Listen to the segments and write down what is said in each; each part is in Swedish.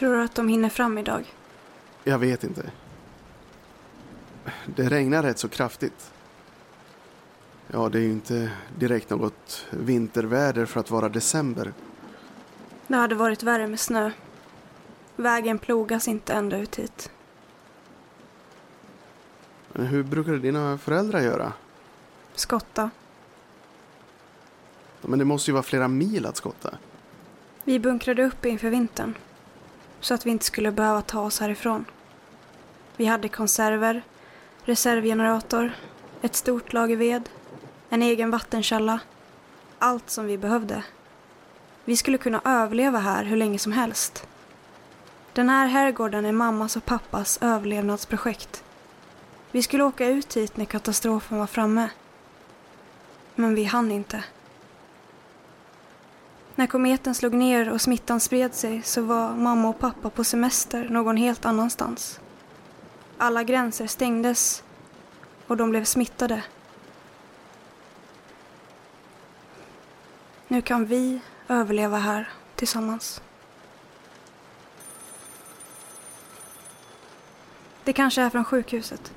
Tror du att de hinner fram idag? Jag vet inte. Det regnar rätt så kraftigt. Ja, det är ju inte direkt något vinterväder för att vara december. Det hade varit värre med snö. Vägen plogas inte ända ut hit. Men hur brukade dina föräldrar göra? Skotta. Men det måste ju vara flera mil att skotta. Vi bunkrade upp inför vintern. Så att vi inte skulle behöva ta oss härifrån. Vi hade konserver, reservgenerator, ett stort lager ved, en egen vattenkälla. Allt som vi behövde. Vi skulle kunna överleva här hur länge som helst. Den här herrgården är mammas och pappas överlevnadsprojekt. Vi skulle åka ut hit när katastrofen var framme. Men vi hann inte. När kometen slog ner och smittan spred sig så var mamma och pappa på semester någon helt annanstans. Alla gränser stängdes och de blev smittade. Nu kan vi överleva här tillsammans. Det kanske är från sjukhuset.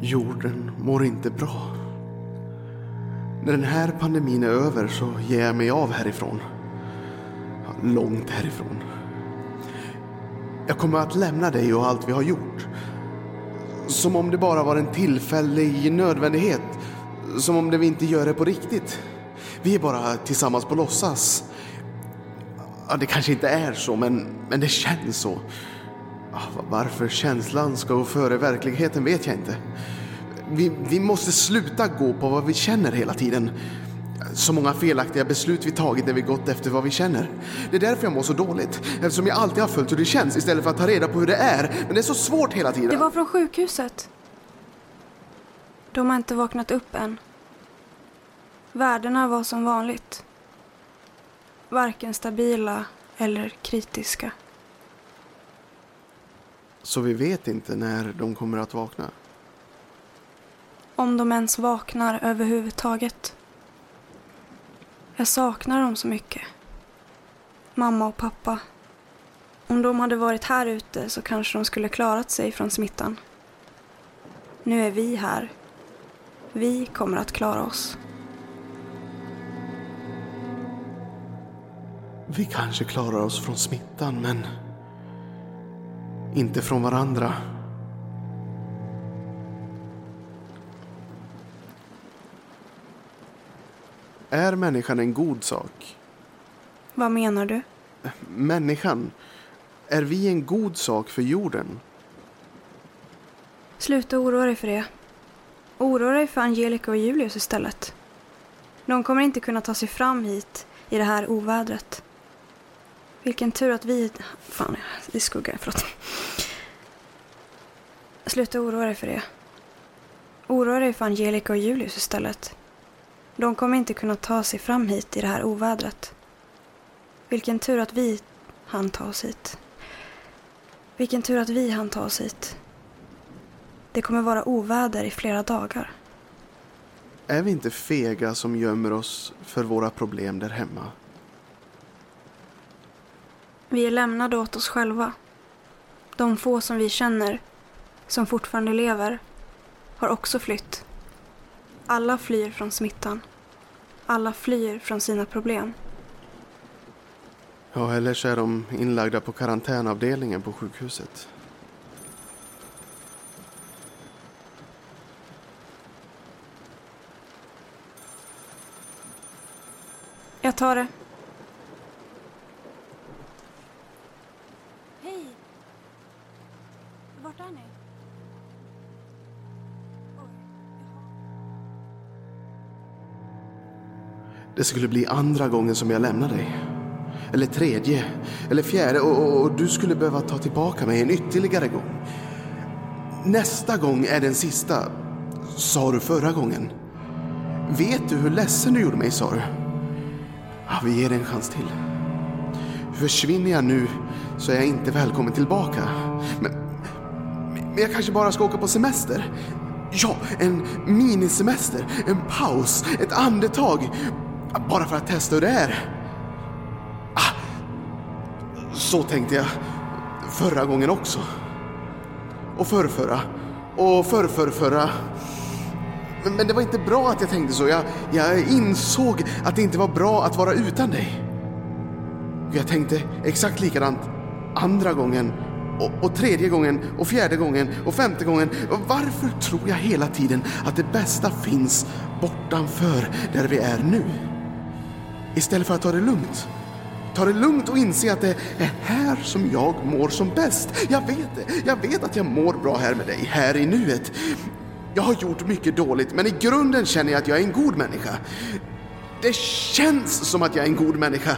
Jorden mår inte bra. När den här pandemin är över så ger jag mig av härifrån. Långt härifrån. Jag kommer att lämna dig och allt vi har gjort. Som om det bara var en tillfällig nödvändighet. Som om det vi inte gör det på riktigt. Vi är bara tillsammans på låtsas. Ja, det kanske inte är så, men, men det känns så. Ah, varför känslan ska gå före verkligheten vet jag inte. Vi, vi måste sluta gå på vad vi känner hela tiden. Så många felaktiga beslut vi tagit när vi gått efter vad vi känner. Det är därför jag mår så dåligt. Eftersom jag alltid har följt hur det känns istället för att ta reda på hur det är. Men det är så svårt hela tiden. Det var från sjukhuset. De har inte vaknat upp än. Värdena var som vanligt. Varken stabila eller kritiska. Så vi vet inte när de kommer att vakna. Om de ens vaknar överhuvudtaget. Jag saknar dem så mycket. Mamma och pappa. Om de hade varit här ute så kanske de skulle klarat sig från smittan. Nu är vi här. Vi kommer att klara oss. Vi kanske klarar oss från smittan, men inte från varandra. Är människan en god sak? Vad menar du? Människan, är vi en god sak för jorden? Sluta oroa dig för det. Oroa dig för Angelica och Julius istället. De kommer inte kunna ta sig fram hit i det här ovädret. Vilken tur att vi... Fan, det skuggar. förlåt. Sluta oroa dig för det. Oroa dig för Angelica och Julius istället. De kommer inte kunna ta sig fram hit i det här ovädret. Vilken tur att vi hann ta oss hit. Vilken tur att vi hann ta oss hit. Det kommer vara oväder i flera dagar. Är vi inte fega som gömmer oss för våra problem där hemma? Vi är lämnade åt oss själva. De få som vi känner, som fortfarande lever, har också flytt. Alla flyr från smittan. Alla flyr från sina problem. Ja, eller så är de inlagda på karantänavdelningen på sjukhuset. Jag tar det. Är ni? Det skulle bli andra gången som jag lämnar dig. Eller tredje, eller fjärde och, och, och du skulle behöva ta tillbaka mig en ytterligare gång. Nästa gång är den sista. sa du förra gången? Vet du hur ledsen du gjorde mig, sa du? Ja, vi ger det en chans till. Försvinner jag nu så är jag inte välkommen tillbaka. Men, jag kanske bara ska åka på semester. Ja, en minisemester, en paus, ett andetag. Bara för att testa hur det är. Ah, så tänkte jag förra gången också. Och förrförra. Och förrförrförra. Men, men det var inte bra att jag tänkte så. Jag, jag insåg att det inte var bra att vara utan dig. Jag tänkte exakt likadant andra gången och, och, tredje gången och fjärde gången och femte gången. Varför tror jag hela tiden att det bästa finns bortanför där vi är nu? Istället för att ta det lugnt. Ta det lugnt och inse att det är här som jag mår som bäst. Jag vet det. Jag vet att jag mår bra här med dig, här i nuet. Jag har gjort mycket dåligt, men i grunden känner jag att jag är en god människa. Det känns som att jag är en god människa.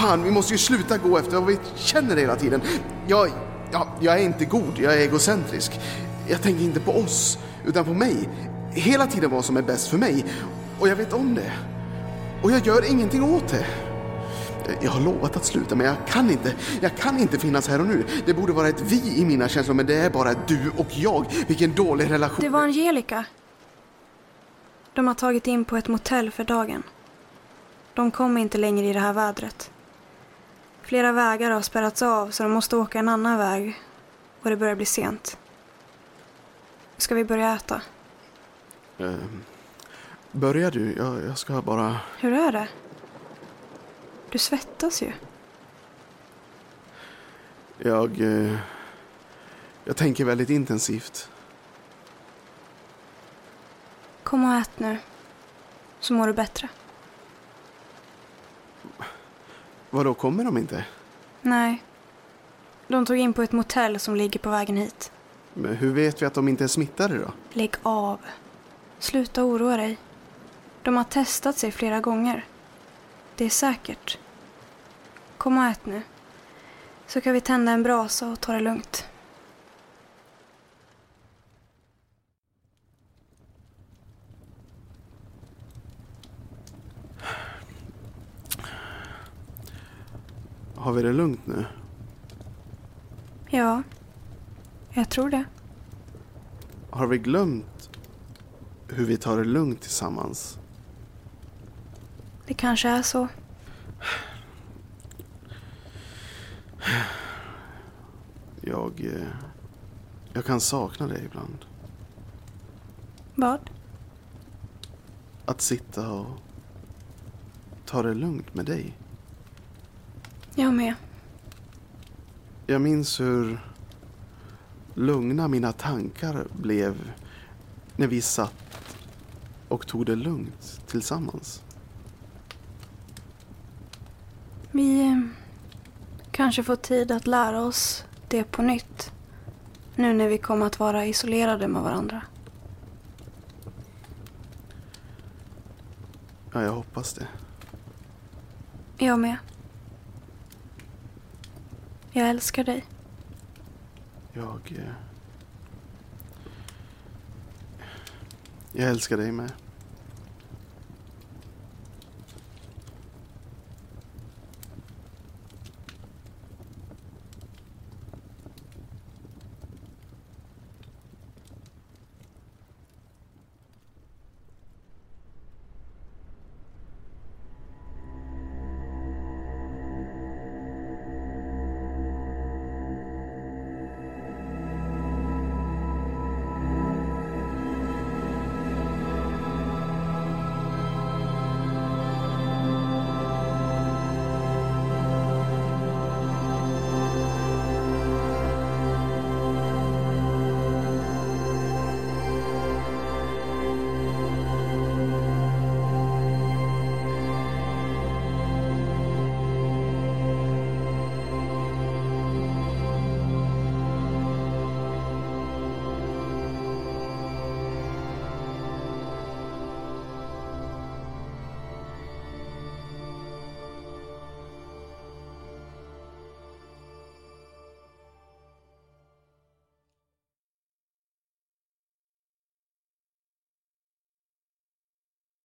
Fan, vi måste ju sluta gå efter vad vi känner hela tiden. Jag, jag, jag är inte god, jag är egocentrisk. Jag tänker inte på oss, utan på mig. Hela tiden vad som är bäst för mig. Och jag vet om det. Och jag gör ingenting åt det. Jag har lovat att sluta, men jag kan inte. Jag kan inte finnas här och nu. Det borde vara ett vi i mina känslor, men det är bara du och jag. Vilken dålig relation. Det var Angelica. De har tagit in på ett motell för dagen. De kommer inte längre i det här vädret. Flera vägar har spärrats av så de måste åka en annan väg och det börjar bli sent. Ska vi börja äta? Uh, börjar du? Jag, jag ska bara... Hur är det? Du svettas ju. Jag... Uh, jag tänker väldigt intensivt. Kom och ät nu. Så mår du bättre. Vadå, kommer de inte? Nej. De tog in på ett motell som ligger på vägen hit. Men hur vet vi att de inte är smittade då? Lägg av. Sluta oroa dig. De har testat sig flera gånger. Det är säkert. Kom och ät nu. Så kan vi tända en brasa och ta det lugnt. Har vi det lugnt nu? Ja, jag tror det. Har vi glömt hur vi tar det lugnt tillsammans? Det kanske är så. Jag... Eh, jag kan sakna dig ibland. Vad? Att sitta och ta det lugnt med dig. Jag med. Jag minns hur lugna mina tankar blev när vi satt och tog det lugnt tillsammans. Vi eh, kanske får tid att lära oss det på nytt. Nu när vi kommer att vara isolerade med varandra. Ja, jag hoppas det. Jag med. Jag älskar dig. Jag... eh, Jag älskar dig med.